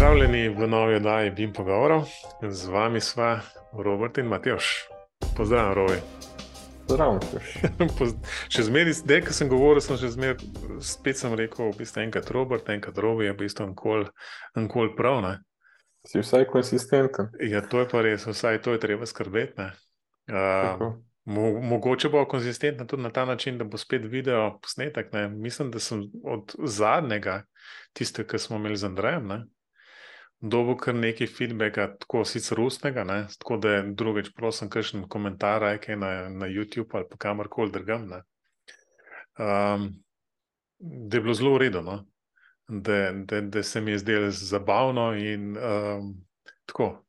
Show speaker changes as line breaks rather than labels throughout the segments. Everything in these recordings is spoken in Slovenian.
Pozdravljeni v novi oddaji Bim Pogovorov. Z vami sva Robert in Matjoš. Pozdravljen, Rovi.
Zdravo, Matjoš.
še zmeraj, zdaj, ko sem govoril, sem že zmeraj, spet sem rekel, v bistvu enkrat Robert, enkrat Rovi, je v bistvu enkoli enkol prav. Ne?
Si vsaj konsistenten.
Ja, to je pa res, vsaj to je treba skrbeti. Uh, mo mogoče bo konsistentna tudi na ta način, da bo spet video posnetek. Ne? Mislim, da sem od zadnjega, tistega, ki smo imeli z Andrejem, dobil kar nekaj feedbacka, tako sicer ustnega, ne? tako da drugič, prosim, kakšen komentar, kaj na, na YouTube ali pa kamorkoli drugam. Um, da je bilo zelo uredno, da, da, da se mi je zdelo zabavno in um, tako.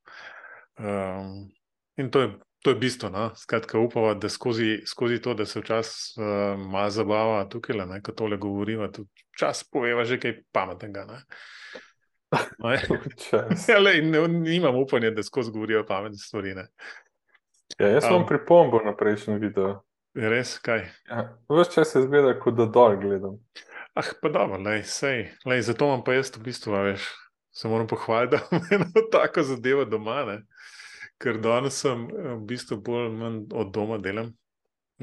Um, in to je. To je bistvo. No? Skratka, upamo, da skozi, skozi to, da se včasih uh, malo zabava tukaj, ne, ko tole govorimo, tudi čas poveva že kaj pametnega. ja, lej, ne, nimam upanja, da skozi govorijo pametne stvari.
Ja, jaz sem um, pripombo na prejšnji video.
Res, kaj?
Ja, Ves čas se zgleda, kot da dol gledam.
Ah, pa dobro, lej, sej, lej, zato imam pa jaz v bistvu, veš, se moram pohvaliti, da imam eno tako zadevo doma. Ne? Ker danes sem v bistvu bolj ali manj od doma delam.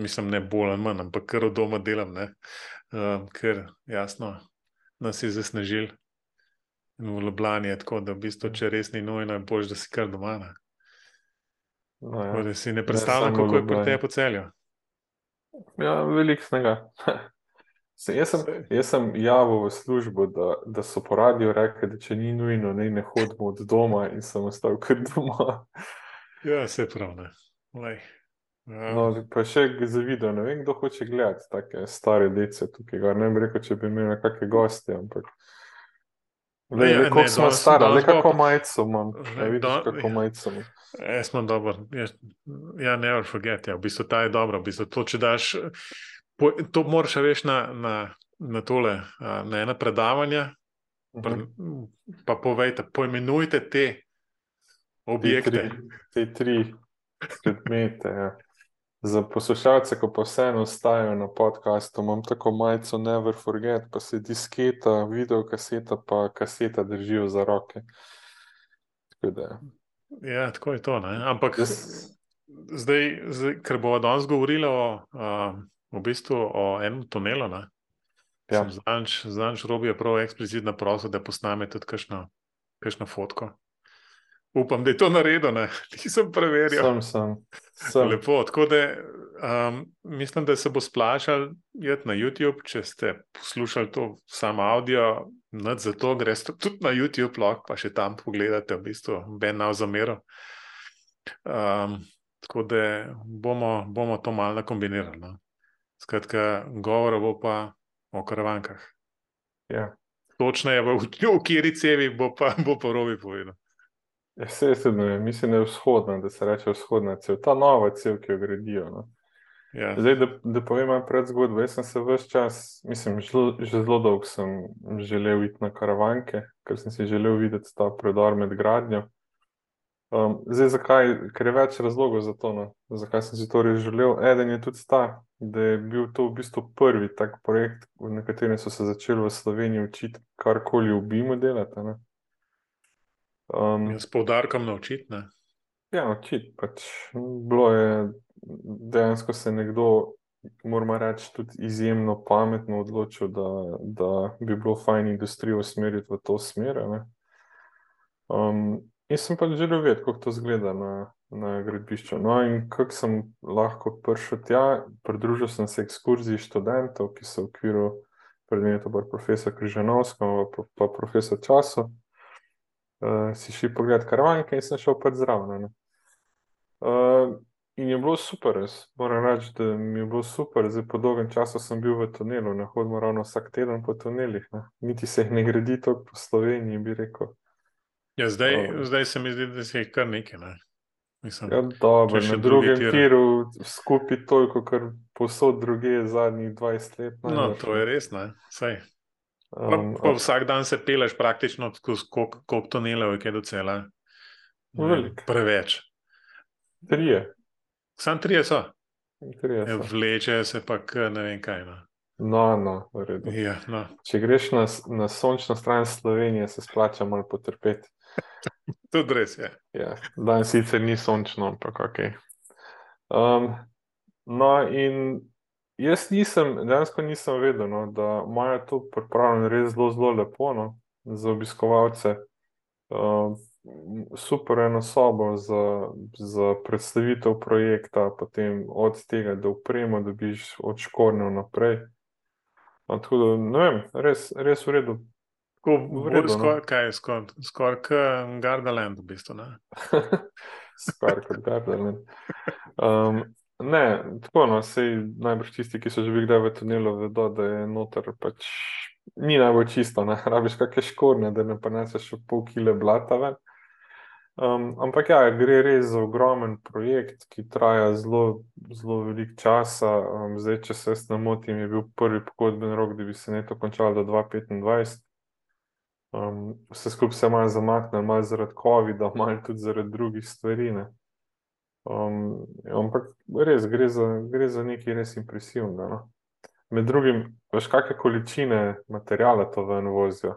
Mislim, ne bolj ali manj, ampak kar od doma delam, uh, ker jasno nas je zasnežil v Ljubljani, tako da v bistvu, če res ni nujno, je bolj, da si kar doma. Ne, no, ja. da si ne predstavljam, kako je pri tebi po celju.
Ja, velik snega. Jaz sem, jaz sem javil v službo, da, da so po radiju rekli, da če ni nujno, ne, ne hodimo od doma in sem ostal kar doma.
Ja, se pravi.
Ja. No, pa še za video, ne vem, kdo hoče gledati take stare dece tukaj. Ne bi rekel, če bi imeli kakšne gosti, ampak. Ne, ne, kako smo stari, ne kako majico imam. Ne vidiš, kako majico imam.
Jaz sem dober. Ja, never forget. Ja. V bistvu ta je dobra. V bistvu to, če daš, po, to moraš reči na, na, na tole, na ena predavanja. Uh -huh. Pa, pa povejte, poimenujte te objekte.
Te tri, te tri predmete. Ja. Za poslušalce, ko pa vseeno ostajajo na podkastu, imam tako majico Never Forget, pa se disketa, video kaseta, pa kaseta držijo za roke.
Tako da, ja, tako je to. Ne? Ampak yes. zdaj, zdaj, ker bomo danes govorili o, a, v bistvu o enem tunelu, ja. znanč robi je prav eksplicitno prosil, da posname tudi kakšno fotko. Upam, da je to naredilo, nisem preveril.
Sem, sem. sem.
Lepo. Tako da um, mislim, da se bo splašal jeti na YouTube, če ste poslušali to samo audio, nad za to greš tudi na YouTube, lahko pa še tam pogledate, v bistvu, ben na zamero. Um, tako da bomo, bomo to malo kombinirali. No. Skratka, govora bo pa o karavankah.
Ja.
Točno je, v, v kateri cevi bo pa, bo pa rovi povedal.
Ja, se sedaj, mislim, da je vzhodna, da se reče vzhodna cev, ta nova cev, ki jo gradijo. No.
Ja.
Zdaj, da, da povem pred zgodbo. Jaz sem se vse čas, mislim, žl, že zelo dolgo sem želel iti na karavanke, ker sem si želel videti ta predor med gradnjo. Um, zdaj, zakaj? Ker je več razlogov za to, no. zakaj sem si to res želel. Eden je tudi ta, da je bil to v bistvu prvi tak projekt, v katerem so se začeli v Sloveniji učiti karkoli v BIM-u delati. Ne.
Um, s poudarkom naučiti.
Ja, naučiti. Pač, bilo je dejansko se nekdo, moramo reči, tudi izjemno pametno odločil, da, da bi bilo fajn industrijo usmeriti v to smer. Um, in sem pač želel vedeti, kako to zgleda na, na gradbišču. No, in kako sem lahko prišel tja, pridružil sem se ekskurziji študentov, ki so v okviru predmeta profesora Križanovskega, pa, pa profesor Časov uh, si šel pogledat karavanke in sem šel pač zraven. Uh, in je bilo super, res. moram reči, da mi je bilo super. Zdaj, po dolgem času sem bil v tunelu, ne hodim ravno vsak teden po tunelih. Ne. Niti se jih ne gradi tako po Sloveniji, bi rekel.
Ja, zdaj, uh, zdaj se mi zdi, da se jih kar nekaj. Ne. Mislim,
ja, dobro, na drugem tiru skupaj toliko, kar posod druge zadnjih 20 let.
No, to je res, ne. Saj. Um, pa, pa vsak dan se peleš praktično skozi koliko tunelov, ki je do cela. Preveč.
Trije.
Sam trije so.
Trije so.
Vleče se pa, ne vem kaj. No.
No, no, v redu.
Ja, no.
Če greš na, na sončno stran Slovenije, se splača malo potrpeti.
Tudi res je.
Ja, danes sicer ni sončno, ampak ok. Um, no, in jaz nisem, dejansko nisem vedel, no, da imajo to pripravljeno res zelo, zelo lepo no, za obiskovalce. Uh, super eno sobo za, za predstavitev projekta, potem od tega, da upremo, dobiš od škornja naprej. No, tako da, ne vem, res, res v redu.
Skoraj no. skor, skor kot Gardaland, v bistvu.
Skoraj kot Gardaland. Um, ne, tako no, sej najbrž tisti, ki so že bili v tunelu, vedo, da je noter pač ni najbolj čisto, ne rabiš kakšne škorne, da ne preneseš pol kile blata ven. Um, ampak ja, gre res za ogromen projekt, ki traja zelo, zelo veliko časa. Um, zdaj, če se ne motim, je bil prvi pogodben rok, da bi se ne to končalo do 2025. Um, vse skupaj se je malo zamaknilo, malo zaradi COVID-a, malo tudi zaradi drugih stvari. Ne. Um, ampak res gre za, gre za nekaj res impresivnega. No. Med drugim, veš, kakšne količine materijala to ven vozijo.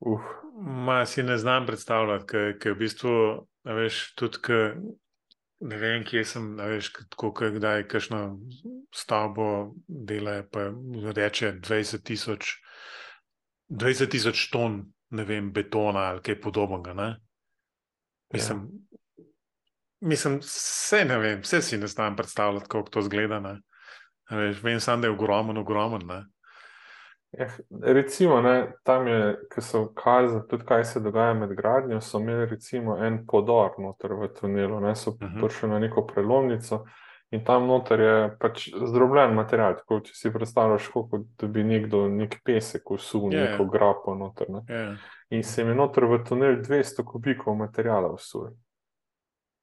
Uf.
Ma si ne znam predstavljati, ker je v bistvu, veš, tudi, k, ne vem, kje sem, veš, kako kdaj kakšno stavbo dela, pa reče 20 tisoč. 20 tisoč ton ne vem, betona ali kaj podobnega. Ne? Mislim, ja. Mislim, vse ne vem, vse si ne znam predstavljati, kako to zgleda. Veš, vem samo, da je ogromen, ogromen.
Ja, recimo, ne, tam je, ki so kazali, tudi kaj se dogaja med gradnjo, so imeli recimo en podor noter v tunelu, ne, so uh mhm. -huh. prišli na neko prelomnico. In tam noter je pač zdrobljen material. Tako, če si predstavljaš, kot da bi nekdo nek pesek usul, yeah. Ja, neko ja. grapo noter. Ne? Yeah. Ja. In se je noter v tunel 200 kubikov materijala usul.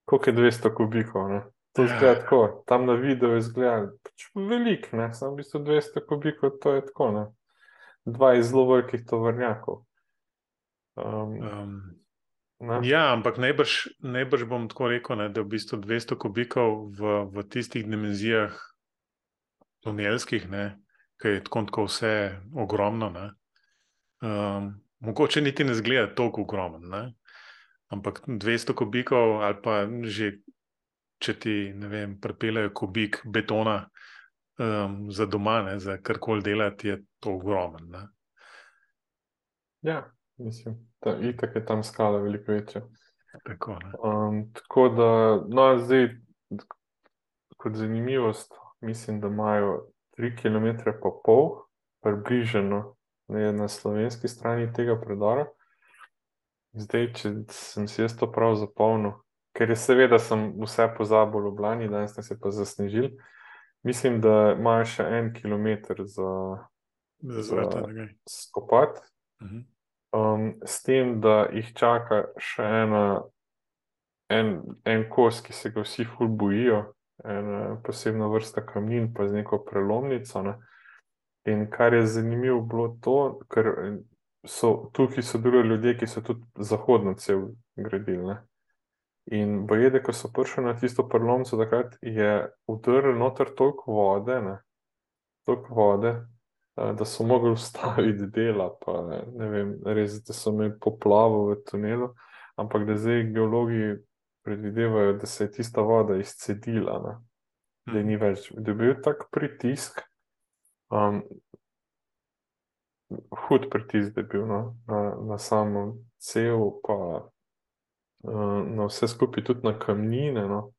Koliko je 200 kubikov? Ne? To je yeah. tako, tam na videu je zgled, pač velik, ne, samo v bistvu 200 kubikov, to je tako, ne. Dva iz zelo velikih tovrnjakov. Um, um,
Ne? Ja, ampak najbrž, najbrž bom tako rekel, ne, da je v bistvu 200 kubikov v, v tistih dimenzijah tunelskih, ki je tako, tako vse ogromno. Um, mogoče niti ne zgleda tako ogromno, ne? Ampak 200 kubikov ali pa že. Če ti, ne vem, prepelejo kubik betona um, za doma, ne, za karkoli delati, je to ogromno.
Ja, mislim, da je tako tam skala veliko večja.
Tako,
um, tako da, no, zdaj, kot zanimivost, mislim, da imajo 3 km pa pol, približeno ne, na slovenski strani tega predora. Zdaj, če sem si jaz to prav zapolnil, ker je seveda sem vse pozabil v Ljubljani, danes sem se pa zasnežil. Mislim, da imajo še en kilometr za,
za, za
skopati. Uh -huh um, s tem, da jih čaka še ena, en, en kos, ki se ga vsi ful bojijo, ena posebna vrsta kamnin, pa z neko prelomnico. Ne. In kar je zanimivo, bilo to, ker so tukaj sodelovali ljudje, ki so tudi zahodno cel gradili. In bojede, ko so prišli na tisto prelomnico, takrat je udrl noter toliko vode, ne, toliko vode, da so mogli ustaviti dela, pa ne vem, res, da so imeli poplavo v tunelu, ampak da zdaj geologi predvidevajo, da se je tista voda izcedila, ne? da ni več, da je bil tak pritisk, um, hud pritisk, da je bil no? na, na samo cel, pa uh, na vse skupaj, tudi na kamnine, no?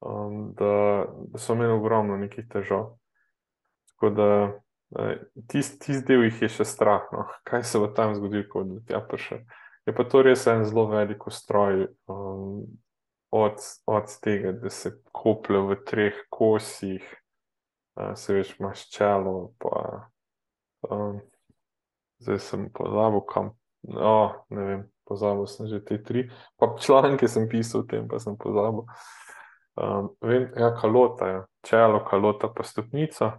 um, da, da so imeli ogromno nekih težav. Tako da Tisti tis del jih je še strah, no. kaj se bo tam zgodilo, ko bo tja prišel. Je pa to res en zelo velik stroj, um, od, od tega, da se koplje v treh kosih, uh, se veš, imaš čelo. Pa, um, zdaj sem pozabil, kam. Oh, ne vem, pozabil sem že te tri. Pa članke sem pisal o tem, pa sem pozabil. Um, vem, ja, kalota, ja. čelo, kalota, pa stopnica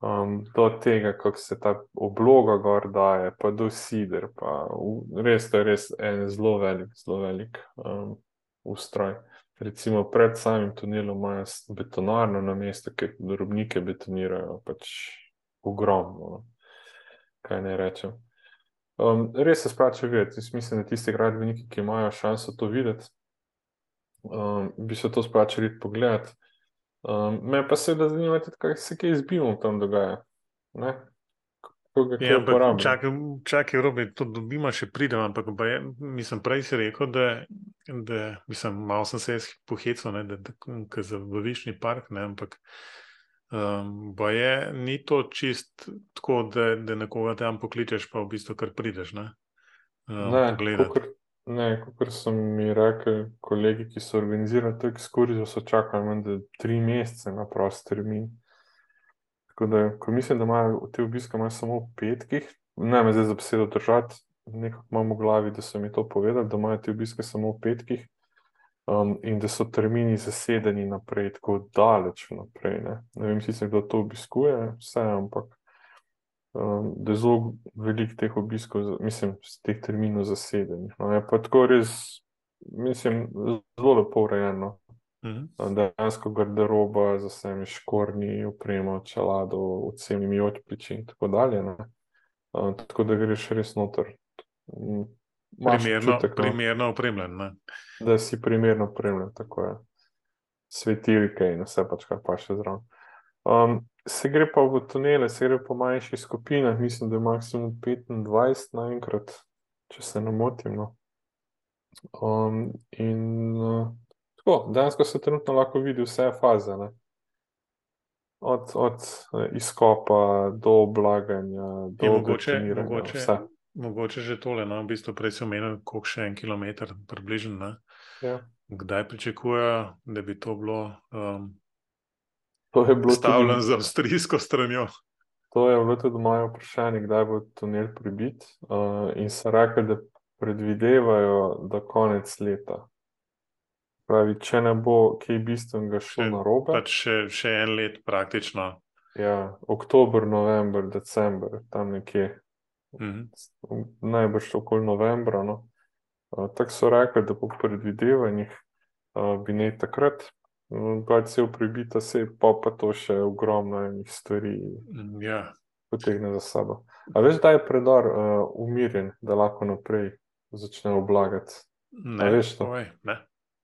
um, do tega, kako se ta obloga gor daje, pa do sider. Pa v, res, to je res en zelo velik, zelo velik um, ustroj. Recimo pred samim tunelom imajo betonarno na mestu, ki drobnike betonirajo. Pač ogromno. No. Kaj ne rečem. Um, res se splača videti. Jaz mislim, da tisti gradbeniki, ki imajo šanso to videti, um, bi se to splačali pogledati. Um, me pa seveda zanima, kaj se kaj z BIM-om tam dogaja. Ne?
Ja, čakaj, čakaj, robi, to dobimo, še pridem, ampak je, mislim, prej si rekel, da, da mislim, malo sem se pohecal, da, da, da za višji park, ne, ampak um, je, ni to čist tako, da, da nekoga tam pokličeš, pa v bistvu kar prideš. Ne,
um, ne, kot so mi rekli kolegi, ki so organizirali to ekskurzijo, so čakali da tri mesece na prost termin. Tako da, ko mislim, da imajo te obiske imajo samo v petkih, ne me zdaj za besedo držati, nekako imam v glavi, da so mi to povedali, da imajo te obiske samo v petkih um, in da so termini zasedeni naprej, tako daleč naprej. Ne, ne vem, sicer kdo to obiskuje, vse, ampak um, da je zelo velik teh obiskov, mislim, teh terminov zasedenih. No, je pa tako res, mislim, zelo lepo urejeno. Mhm. Dejansko garderoba z vsemi škornji, upremo, čelado, vsemi odpliči in tako dalje. Ne? Tako da greš res noter.
Primerno, čutek, no, primerno opremljen. Ne?
Da si primerno opremljen, tako je. Svetilke in vse pač, kar pa še zraven. Um, se gre pa v tunele, se gre po manjših skupinah, mislim, da je maksimum 25 naenkrat, če se ne motim. No. Um, in uh, Tako, dejansko se trenutno lahko vidi vse faze. Ne? Od, od eh, izkopa do oblaganja, do
mogoče, mogoče, mogoče že tole. No? V bistvu prej si omenil, koliko še en kilometr, približno.
Ja.
Kdaj pričakujejo, da bi to bilo um,
postavljeno
tudi... z avstrijsko stranjo?
To je bilo tudi moje vprašanje, kdaj bo tunel pribit. Uh, in so rekli, da predvidevajo, da konec leta. Pravi, če ne bo kaj bistvenega šlo na robe.
Pač še, še en let, praktično.
Ja, oktober, november, december, tam nekje.
Mhm.
Najbrž okoli novembra. No. Tako so rekli, da po predvidevanjih bi ne takrat. Pa se uprebita, se pa pa to še ogromno enih stvari
mm, ja.
potegne za sabo. A veš, da je predor uh, umirjen, da lahko naprej začne oblagati?
Ne, veš to? Oj, ne.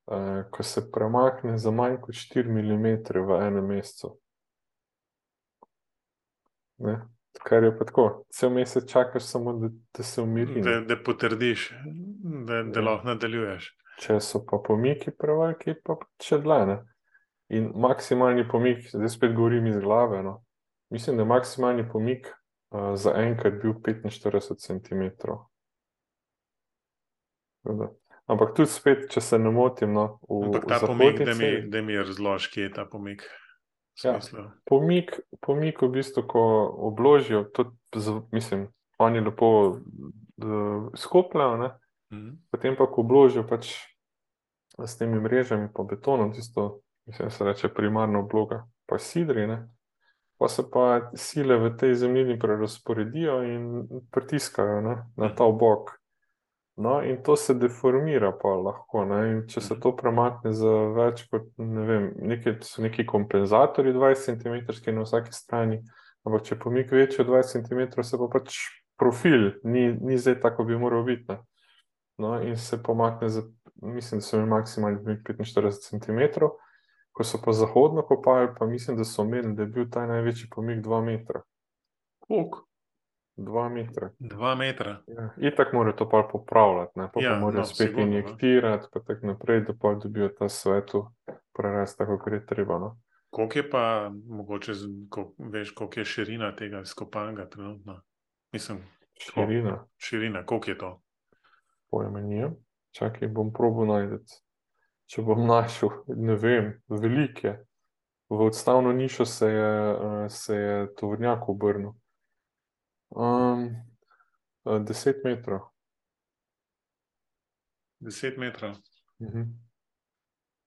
Eh, ko se premakne za manj kot 4 mm v enem mesecu. Ne? Kar je pa tako, cel mesec čakaš samo, da, da se umiri.
Da, da potrdiš, da, da ja. lahko nadaljuješ.
Če so pa pomiki preveliki, pa še dlje. In maksimalni pomik, zdaj spet govorim iz glave. No? Mislim, da je maksimalni pomik uh, za enkrat bil 45 cm. Ampak tudi spet, če se ne motim, no,
v, Ampak ta pomik, da mi, da mi razloži, kje je ta pomik.
Ja, pomik, pomik, v bistvu, ko obložijo, to, mislim, oni lepo skopljajo,
mhm.
potem pa, ko obložijo pač s temi mrežami, pa betonom, tisto, mislim, se reče primarna obloga, pa sidri, ne? pa se pa sile v tej zemljini prerasporedijo in pritiskajo ne? na ta obok. No, in to se deformira, pa lahko. Če se mhm. to premakne za več kot ne vem, nekaj, so neki kompenzatori 20 cm na vsaki strani, ampak če pomik večji od 20 cm, se pa pač profil, ni, ni zdaj tako, bi moral biti. Ne? No, in se pomakne za, mislim, da so imeli maksimalni pomik 45 cm, ko so pa zahodno kopali, pa mislim, da so omenili, da je bil ta največji pomik 2 metra.
Uk.
Dva metra.
Dva metra.
Ja, in tako morajo to pa popravljati, ne? pa,
ja,
pa morajo
no,
spet sigurno, no. injektirati, pa tako naprej, da pa dobijo ta svet prerast, tako kot je treba. No?
Koliko je pa, mogoče, ko, veš, koliko je širina tega skopanega trenutno? Mislim,
širina.
Koliko, širina, koliko je to?
Pojme nijem, čakaj, bom probo najdeti. Če bom našel, ne vem, velike. V odstavno nišo se je, eh, se je tovrnjak obrnil. Um, deset metrov.
Deset metrov.
Uh mhm. -huh.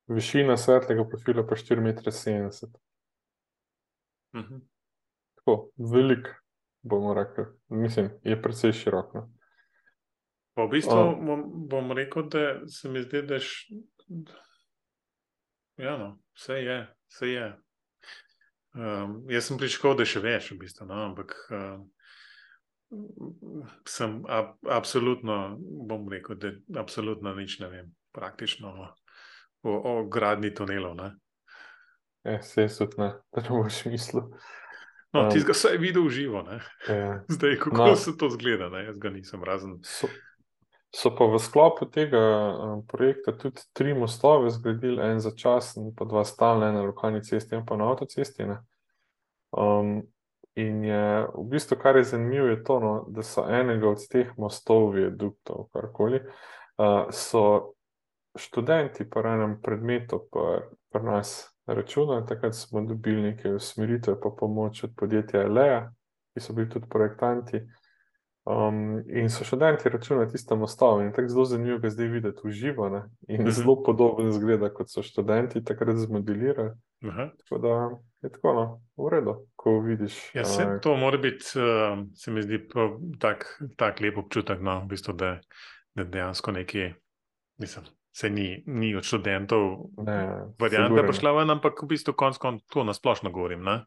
Višina svetlega profila pa 4,70 m.
Uh -huh.
Tako, velik, bomo rekli. Mislim, je precej širok. No.
V bistvu um, bom, bom rekel, da se mi zdi, da je. Ja, no, vse je, vse je. Um, jaz sem pričakoval, da še več, v bistvu, no? ampak um, sem ab, absolutno, bom rekel, da absolutno nič ne vem, praktično o, o, gradni tunelov. Ne?
Ja, se je tudi, da ne boš mislil.
No, um, ti ga vsaj videl živo.
Ja.
Zdaj, kako no, se to zgleda, ne? jaz ga nisem razen.
So, so pa v sklopu tega um, projekta tudi tri mostove zgradili, en začasen, pa dva stalna, ena na lokalni cesti in pa na avtocesti. Um, in je v bistvu, kar je zanimivo, je to, no, da so enega od teh mostov, viaduktov, karkoli, uh, so študenti po enem predmetu, pa pri nas računa. Takrat smo dobili nekaj usmeritev, pa pomoč od podjetja Lea, ki so bili tudi projektanti. Um, in so študenti računali tiste mostove. In tako zelo zanimivo je zdaj videti v živo. Ne? In mhm. zelo podobno zgleda, kot so študenti takrat zmodelirali. Tako da je tako, no, v redu, ko vidiš.
Ja, se, to mora biti, uh, se mi zdi, tak, tak lep občutek, no, v bistvu, da, da dejansko nekaj, mislim, se ni, ni od študentov, varianta prišla ven, ampak v bistvu konc konc to nasplošno govorim. Ne?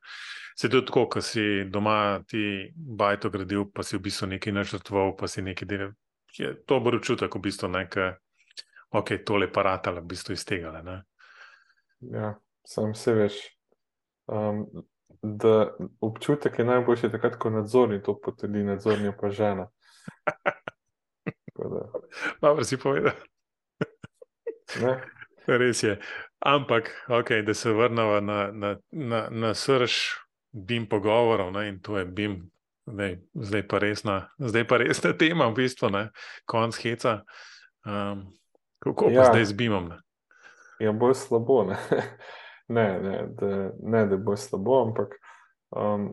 Se tudi tako, ko si doma ti bajto gradil, pa si v bistvu nekaj načrtoval, pa si nekaj delal. Je to bo občutek, v bistvu nekaj, ok, tole paratala, v bistvu iz tega. Ne?
Ja, sam se veš. Um, da občutek je najboljši takrat, ko nadzorni to potrdi, nadzorni pa žena.
Dobro si povedal. Res je. Ampak, okay, da se vrnemo na, na, na, na srž BIM pogovorov, ne, in to je BIM, zdaj, zdaj, pa resna, zdaj pa resna tema, v bistvu, ne, konc heca. Um, kako pa ja. zdaj z BIM-om?
Ja, bolj slabo. Ne, ne, da, ne da bo slabo, ampak um,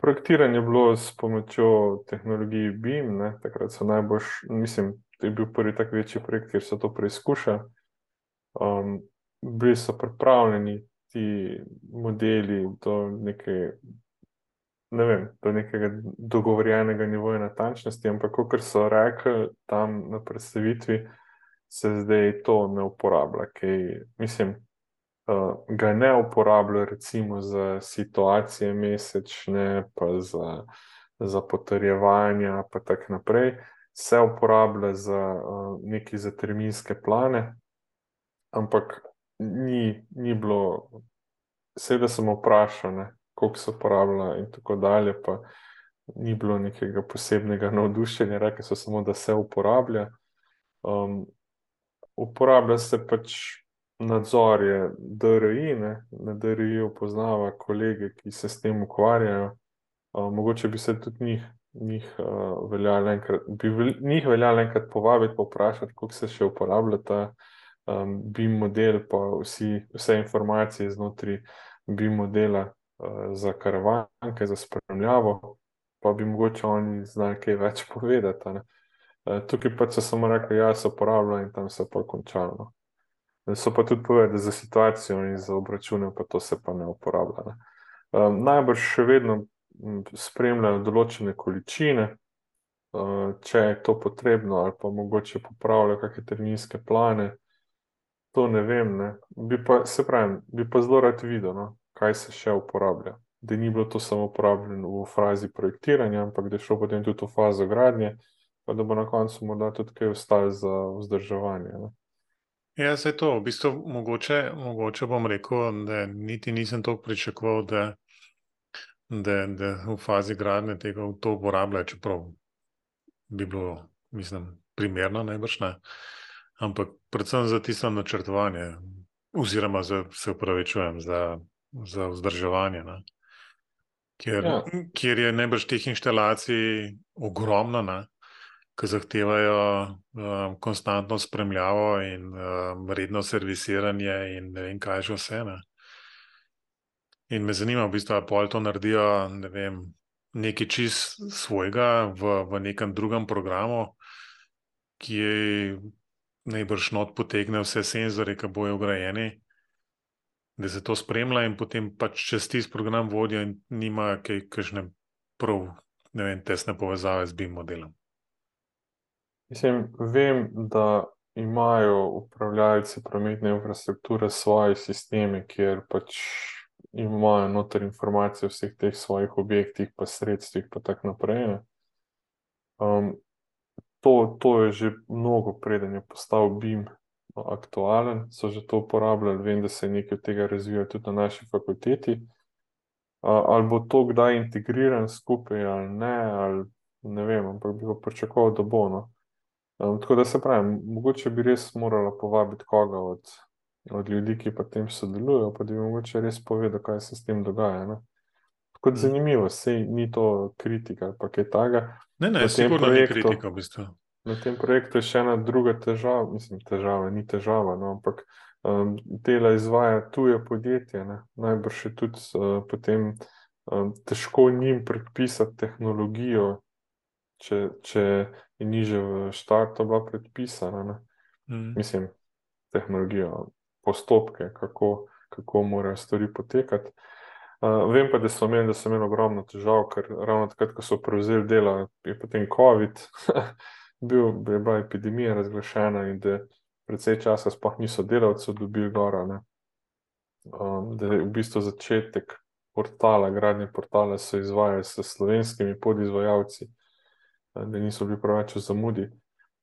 projektiranje je bilo s pomočjo tehnologije BIM, ne, takrat so najbolj, mislim, to je bil prvi tak večji projekt, kjer so to preizkušali. Um, bili so pripravljeni ti modeli do, neke, ne vem, do nekega dogovorjenega nivoja natančnosti, ampak kot so rekli tam na predstavitvi, se zdaj to ne uporablja. Kaj, mislim, uh, ga ne uporablja recimo za situacije mesečne, pa za, za potrjevanja, pa tako naprej se uporablja za uh, neke za terminske plane, ampak ni, ni bilo, seveda sem vprašal, koliko se uporablja in tako dalje, pa ni bilo nekega posebnega navdušenja, rekli so samo, da se uporablja. Um, uporablja se pač nadzor, je DRI, ne? na DRI upoznava kolege, ki se s tem ukvarjajo. Uh, mogoče bi se tudi njih njih, uh, veljalo enkrat, bi vel, njih veljalo enkrat povabiti, pa vprašati, kako se še uporablja ta um, BIM model, pa vsi, vse informacije znotraj BIM modela uh, za karavanke, za spremljavo, pa bi mogoče oni znali kaj več povedati. Uh, tukaj pa so samo rekli, ja, se uporablja in tam se pa končalo. So pa tudi povedali, za situacijo in za obračune, pa to se pa ne uporablja. Ne. Um, najbrž še vedno spremljajo določene količine, eh, če je to potrebno, ali pa mogoče popravljajo kakšne terminske plane. To ne vem. Ne. Bi pa, se pravi, bi pa zelo rad videl, no, kaj se še uporablja. Da ni bilo to samo uporabljeno v fazi projektiranja, ampak da je šlo potem tudi v fazo gradnje, pa da bo na koncu morda tudi kaj ostalo za vzdrževanje. Ne.
Ja, se je to. V bistvu, mogoče, mogoče bom rekel, da niti nisem tako pričakoval, da da, da v fazi gradnje tega to uporabljajo, čeprav bi bilo, mislim, primerno, najbrž ne. Ampak predvsem za tisto načrtovanje, oziroma za, se upravičujem, za, za vzdrževanje. Ne. Ker, ja. ker je najbrž teh instalacij ogromno, ne, ki zahtevajo um, konstantno spremljavo in um, redno servisiranje, in ne vem, kaj že vse. Ne. In me zanima, v bistvu, ali to naredijo ne vem, nekaj čist svojega v, v nekem drugem programu, ki je najbrž not potegne vse senzore, ki bojo ugrajeni, da se to spremlja in potem pač čez tisti program vodijo in nima kaj kakšne prav, ne vem, tesne povezave z BIM modelom.
Mislim, vem, da imajo upravljalci prometne infrastrukture svoje sisteme, kjer pač imajo noter informacije o vseh teh svojih objektih, pa sredstvih, pa tako naprej. Um, to, to je že mnogo preden je postal BIM aktualen, so že to uporabljali, vem, da se je nekaj tega razvijalo tudi na naši fakulteti. Uh, ali bo to kdaj integriran skupaj ali ne, ali ne vem, ampak bi ga pričakoval, da bo. No. Um, tako da se pravi, mogoče bi res morala povabiti koga od, od ljudi, ki pa tem sodelujo, pa da bi mogoče res povedal, kaj se s tem dogaja. Ne. Kot mm. zanimivo, sej ni to kritika ali kaj takega.
Ne, ne, sigurno ni kritika v bistvu.
Na tem projektu je še ena druga težava, mislim, težava, ni težava, no, ampak um, dela izvaja tuje podjetje. Ne. Najbrž je tudi uh, potem um, težko njim predpisati tehnologijo, če, če je niže v štartu bila predpisana. Mm. Mislim, tehnologijo, postopke, kako, kako morajo stvari potekati. Uh, vem pa, da so imeli, da so imeli ogromno težav, ker ravno takrat, ko so prevzeli delo, je potem COVID. bil, je bila epidemija razglašena in da predvsej časa sploh niso delavci dobili gora. Um, da je v bistvu začetek portala, gradnje portala se izvaja s slovenskimi podizvajalci, da niso bili preveč v zamudi.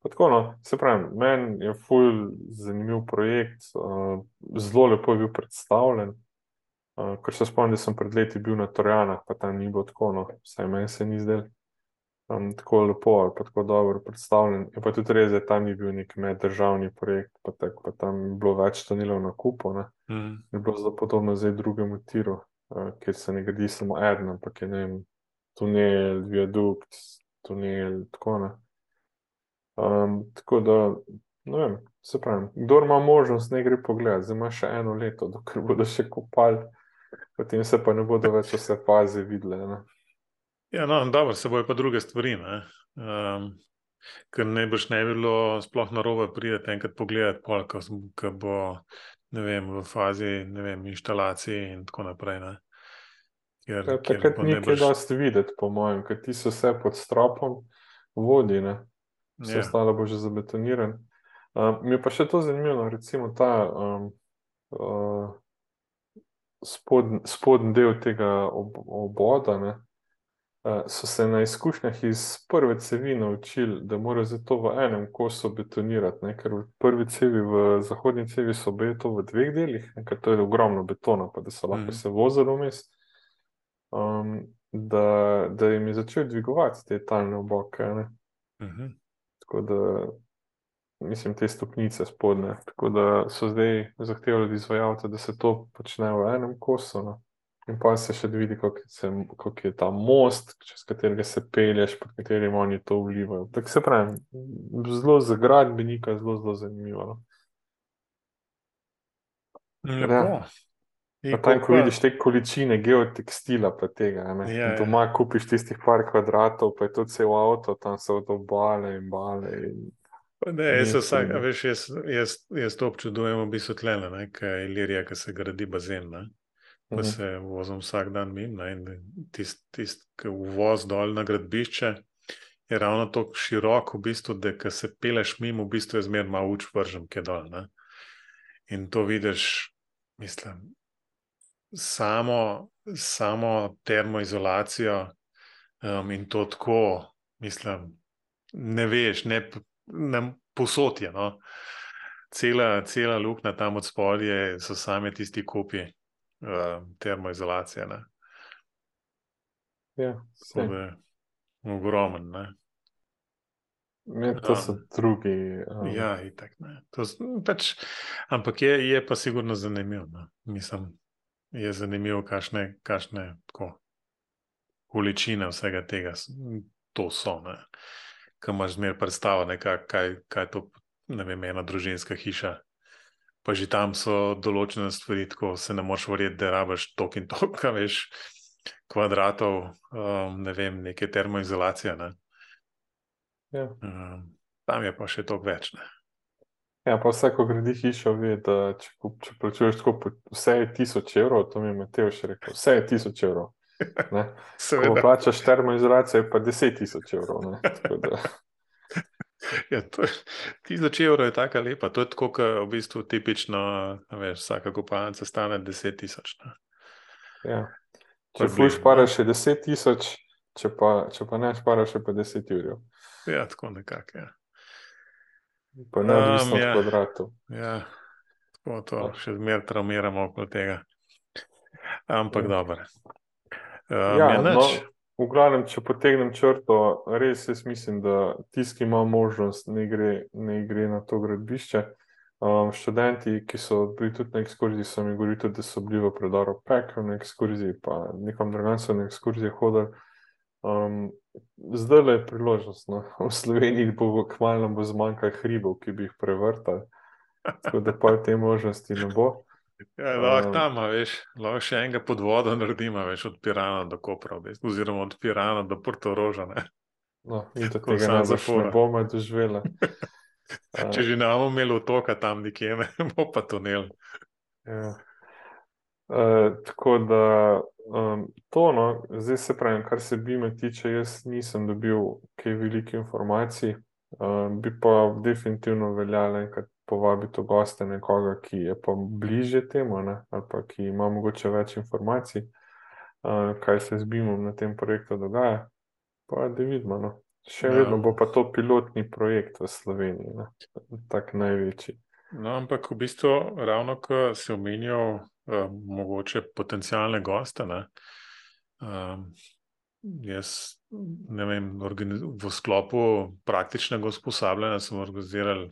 Tako, no, se pravi, meni je ful zanimiv projekt, uh, zelo lepo je bil predstavljen. Uh, ker se spomnim, da sem pred leti bil na Torjanah, pa tam ni bilo tako, no, vsaj meni se ni zdelo um, tako lepo ali pa tako dobro predstavljen. Je pa tudi res, da tam ni bil nek meddržavni projekt, pa, tak, pa tam je bilo več tonilov na kupu. Mm. Je bilo zelo podobno zdaj drugemu tiru, uh, kjer se ne gradi samo eden, ampak je ne vem, tunel, viadukt, tunel, tako ne. Um, tako da, ne vem, se pravi, kdo ima možnost, ne gre pogled, zdaj ima še eno leto, dokler bodo še kopali, potem se pa ne bodo več vse faze videle.
Ja, no, dobro, se bojo pa druge stvari. Um, ker ne boš ne bilo sploh na robe prideti enkrat pogledati, pol, ko, bo vem, v fazi vem, inštalacije in tako naprej. Ne.
Ker, ja, takrat ni boš... dosti videti, po mojem, ker ti so vse pod stropom vodi, ne. vse ja. ostalo bo že zabetoniran. Um, mi je pa še to zanimivo, recimo ta um, uh, spodn, spodn del tega ob, oboda. Ne. Eh, so se na izkušnjah iz prve cevi naučili, da morajo za to v enem kosu betonirati, ne? ker v prvi cevi, v zahodni cevi so bili to v dveh delih, ker to je ogromno betona, pa da so lahko mm. se vozili vmes. Um, da, da jim je začel dvigovati te talne oboke. Mm -hmm. Tako da, mislim, te stopnice spodne. Tako da so zdaj zahtevali od izvajalca, da se to počne v enem kosu. No? In pa se še vidi, kako je ta most, čez katerega se pelješ, pod katerim oni to vlivajo. Tako se pravi, zelo za gradbenika, zelo, zelo zanimivo. No. Ja. Tam, ko vidiš te količine geotekstila, pa tega. Ja, doma ja. kupiš tistih par kvadratov, pa je to cel avto, tam so to bale in bale. In...
Ne, jaz, vsak, veš, jaz, jaz, jaz to občudujem, v bistvu tlele, kaj je Ilirija, ki se gradi bazen. Ne? pa mhm. se vozim vsak dan mimo. Tisti, tist, ki uvoz dol na gradbišče, je ravno tako širok, v bistvu, da ko se peleš mimo, v bistvu je zmerno malo uč vržen, ki je dol. Ne? In to vidiš, mislim, samo, samo termoizolacijo um, in to tako, mislim, ne veš, ne, ne posotje. No? Cela, cela luknja tam od spodaj so same tisti kopije uh, termoizolacije. Ne?
Ja,
je ogromen. Ne?
Ne, to so um, drugi.
Um... Ja, itak, to, pač, ampak je, je pa sigurno zanimivo. No? Mislim, je zanimivo, kakšne, kakšne tako, količine vsega tega to so. Kaj imaš zmer predstavo, kaj, kaj je to, ne vem, ena družinska hiša pa že tam so določene stvari, tako se ne moreš verjeti, da rabiš tok in tok, kaj veš, kvadratov, um, ne vem, neke termoizolacije. Ne?
Ja.
Um, tam je pa še tok več. Ne?
Ja, pa vse, ko gradi hišo, ve, da če, če plačuješ tako, vse je tisoč evrov, to mi je Mateo še rekel, vse je tisoč evrov. Ko plačaš termoizolacijo, je pa deset tisoč evrov.
Ja, to, tisoč evrov je tako lepa. To je tako, kot v bistvu tipično, veš, vsaka kopalnica stane deset tisoč.
Ja. Če fuš para še 10 tisoč, če pa, če pa ne špara še pa 10 ur.
Ja, tako nekako. Ja.
Pa ne odvisno um, ja. od kvadratov.
Ja, tako to ja. še zmeraj traumiramo okoli tega. Ampak ja. dobro. Um, ja,
no, v glavnem, če potegnem črto, res jaz mislim, da tisti, ki ima možnost, ne gre, ne gre na to gradbišče. Um, študenti, ki so bili tudi na ekskurziji, so mi govorili, da so bili v predoru Pekra na ekskurziji, pa nekam drugam so na ekskurziji hodili. Um, zdaj le je priložnost. No. V Sloveniji bo kmalo zmanjkalo hribov, ki bi jih prevrtali, tako da pa te možnosti ne bo.
Ja, lahko um, tam, veš, lahko še enega pod vodo naredimo, veš, od Pirana do Kopra, oziroma od Pirana do Porto Roža.
No, in tako tega ne bomo doživeli.
Če že ne bomo imeli otoka tam nekje, ne bo pa tunel.
Ja. Uh, tako da um, to, no, zdaj se pravi, kar se bi me tiče, jaz nisem dobil kaj velikih informacij, uh, bi pa definitivno veljalo enkrat povabiti v goste nekoga, ki je pa bliže temu, ne, ali pa ki ima mogoče več informacij, uh, kaj se z BIM-om na tem projektu dogaja. Pa da vidimo. No. Še ja. vedno bo pa to pilotni projekt v Sloveniji, tako največji.
No, ampak v bistvu, ravno ko si omenjal, uh, mogoče potencijalne goste. Ne, uh, jaz, ne vem, v sklopu praktičnega usposabljanja smo organizirali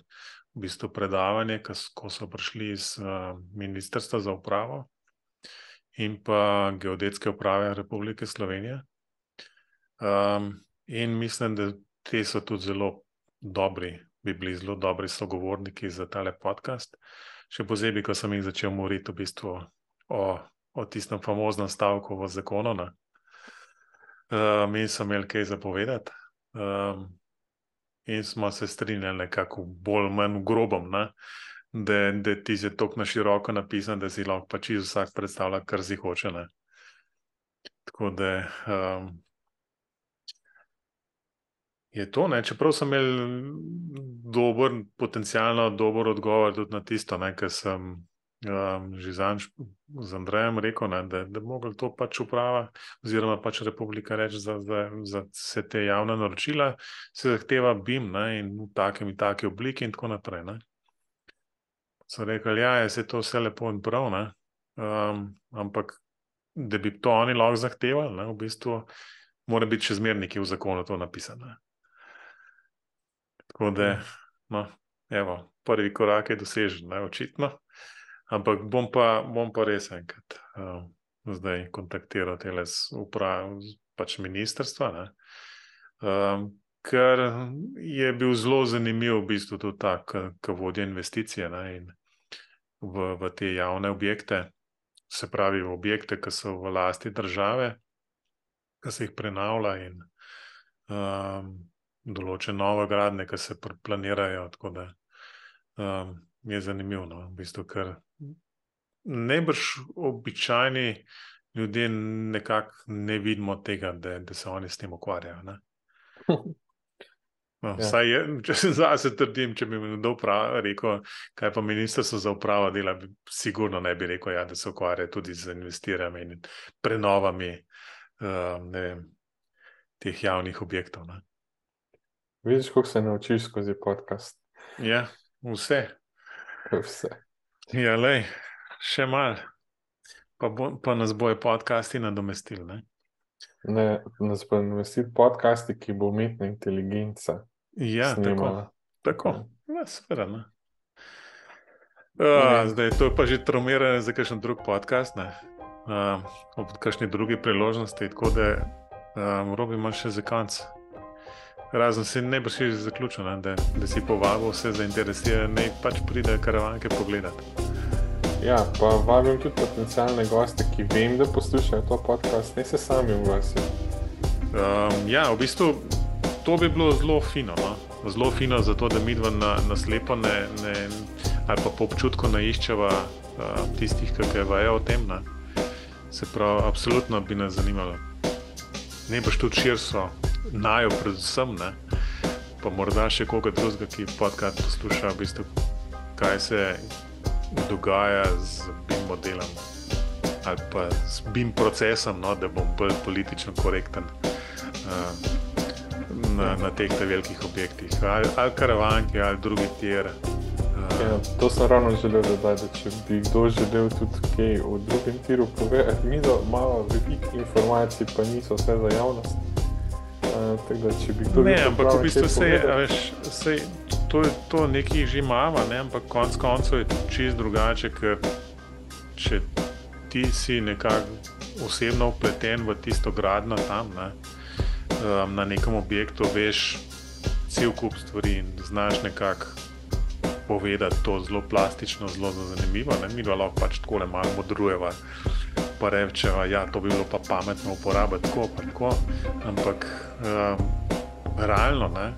v bistvu predavanje, ko so prišli iz uh, Ministrstva za upravo in pa Geodetske uprave Republike Slovenije. Um, In mislim, da ti so tudi zelo dobri, bi bili zelo dobri sogovorniki za tale podcast. Še posebej, ko sem jih začel moriti v bistvu o, o tistem famoznem stavku v zakonu. Um, in so imeli kaj zapovedati. Um, in smo se strinjali, kako bolj ali manj grobom, ne? da, da ti je tako na široko napisan, da si lahko pač vsak predstavlja, kar si hoče. Ne? Tako da. Um, je to. Ne? Čeprav sem imel dober, potencialno dober odgovor tudi na tisto, kar sem um, že z Andrejem rekel, ne? da, da lahko to pač uprava oziroma pač republika reči za, za, za vse te javne naročila, se zahteva BIM ne? in v takem in taki obliki in tako naprej. Ne? So rekli, ja, je to vse lepo in prav, um, ampak da bi to oni lahko zahtevali, ne? v bistvu. Mora biti še zmernik v zakonu to napisano. Tako da, no, evo, prvi korak je dosežen, ne, očitno. Ampak bom pa, bom pa res enkrat uh, zdaj kontaktiral te le uprave, pač ministrstva. Um, ker je bil zelo zanimiv, v bistvu tudi ta, ki vodi investicije ne, v, v te javne objekte, se pravi, v objekte, ki so v lasti države, ki se jih prenavlja. In, um, določene nove gradnje, ki se planirajo. Tako da um, je zanimivo, no, v bistvu, ker najbrž običajni ljudje nekako ne vidimo tega, da, da se oni s tem ukvarjajo. No, ja. je, če se zase trdim, če bi mi kdo rekel, kaj pa ministrstvo za upravo dela, bi sigurno ne bi rekel, ja, da se ukvarja tudi z investiranjem in prenovami um, vem, teh javnih objektov. Ne.
Vidiš, kako se naučiš skozi podcast.
Ja, vse.
vse.
Ja, lej, še malo, pa, bo, pa nas bojo podcasti nadomestili. Ne?
Ne, nas bojo nadomestili podcasti, ki bo umetna inteligenca.
Ja, snimala. tako. tako. Ja, seveda. Uh, zdaj, to je pa že traumirano za kakšen drug podcast, uh, ob kakšni drugi priložnosti. Tako da um, robimo še za konec. Razen se ne bo še zaključil, da, da si povabil vse zainteresirane, da pač pridejo karavanke pogledati.
Ja, pa vabim tudi potencijalne goste, ki vem, da poslušajo to podcast, ne se sami uglasijo.
Um, ja, v bistvu to bi bilo zelo fino. No? Zelo fino zato, da mi dva na, na slepo ne, ne, ali pa po občutku ne iščeva uh, tistih, ki vejo o tem. Ne? Se pravi, absolutno bi nas zanimalo. Ne boš tudi širso najo, predvsem, ne? pa morda še koga drugega, ki podcast posluša, v bistvu, kaj se dogaja z BIM modelom ali pa s BIM procesom, no, da bom bolj politično korekten uh, na, na teh velikih objektih, ali, ali karavanke, ali drugi tir.
Uh, ja, to sem ravno želel dodati, da če bi kdo želel tudi kaj o drugem tiru povedati, mi imamo veliko informacij, pa niso vse za javnost. Uh, da,
ne, ampak v bistvu se je, to, to nekaj že imamo, ne? ampak konec koncev je čist drugače, ker če ti si nekako osebno upleten v tisto gradno tam, ne? um, na nekem objektu, veš cel kup stvari in znaš nekako povedati to zelo plastično, zelo zanimivo. Ne? Mi lahko pač tako le malo modrujeva. Pa rečeva, ja, to bi bilo pa pametno uporabiti tako, pa tako. Ampak um, realno ne,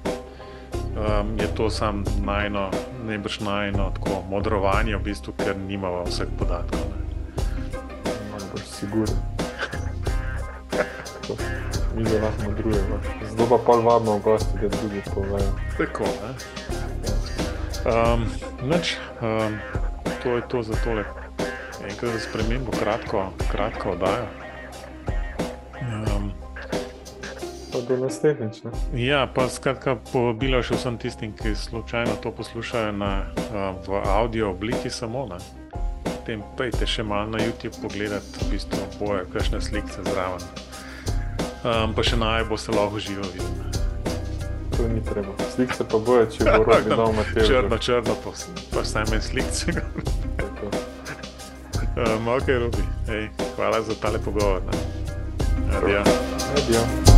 um, je to samo najno, najbrž najno tako modrovanje, v bistvu, ker nimamo vseh podatkov.
Najbolj sigurno. Mi ga lahko modrujemo. Zdaj pa pol vabimo gosti, da drugi povejo.
Tako, ne? Um, neč, um, to je to za tole. Enkrat za spremembo, kratko, kratko oddajo. Um,
pa do naslednjič.
Ja, pa skratka, povabilo še vsem tistim, ki slučajno to poslušajo na, v audio obliki samo. Ne? Potem pejte še malo na YouTube pogledati, v bistvu boje, kakšne slike zraven. Um, pa še naj bo se lahko živo videti.
To ni treba. Slike pa boje, če bo rok doma te.
Črno, črno, pa, pa vsaj meni slike. um, ok, Robi, Ej, hvala za tale pogovor. Adijo.
Adijo.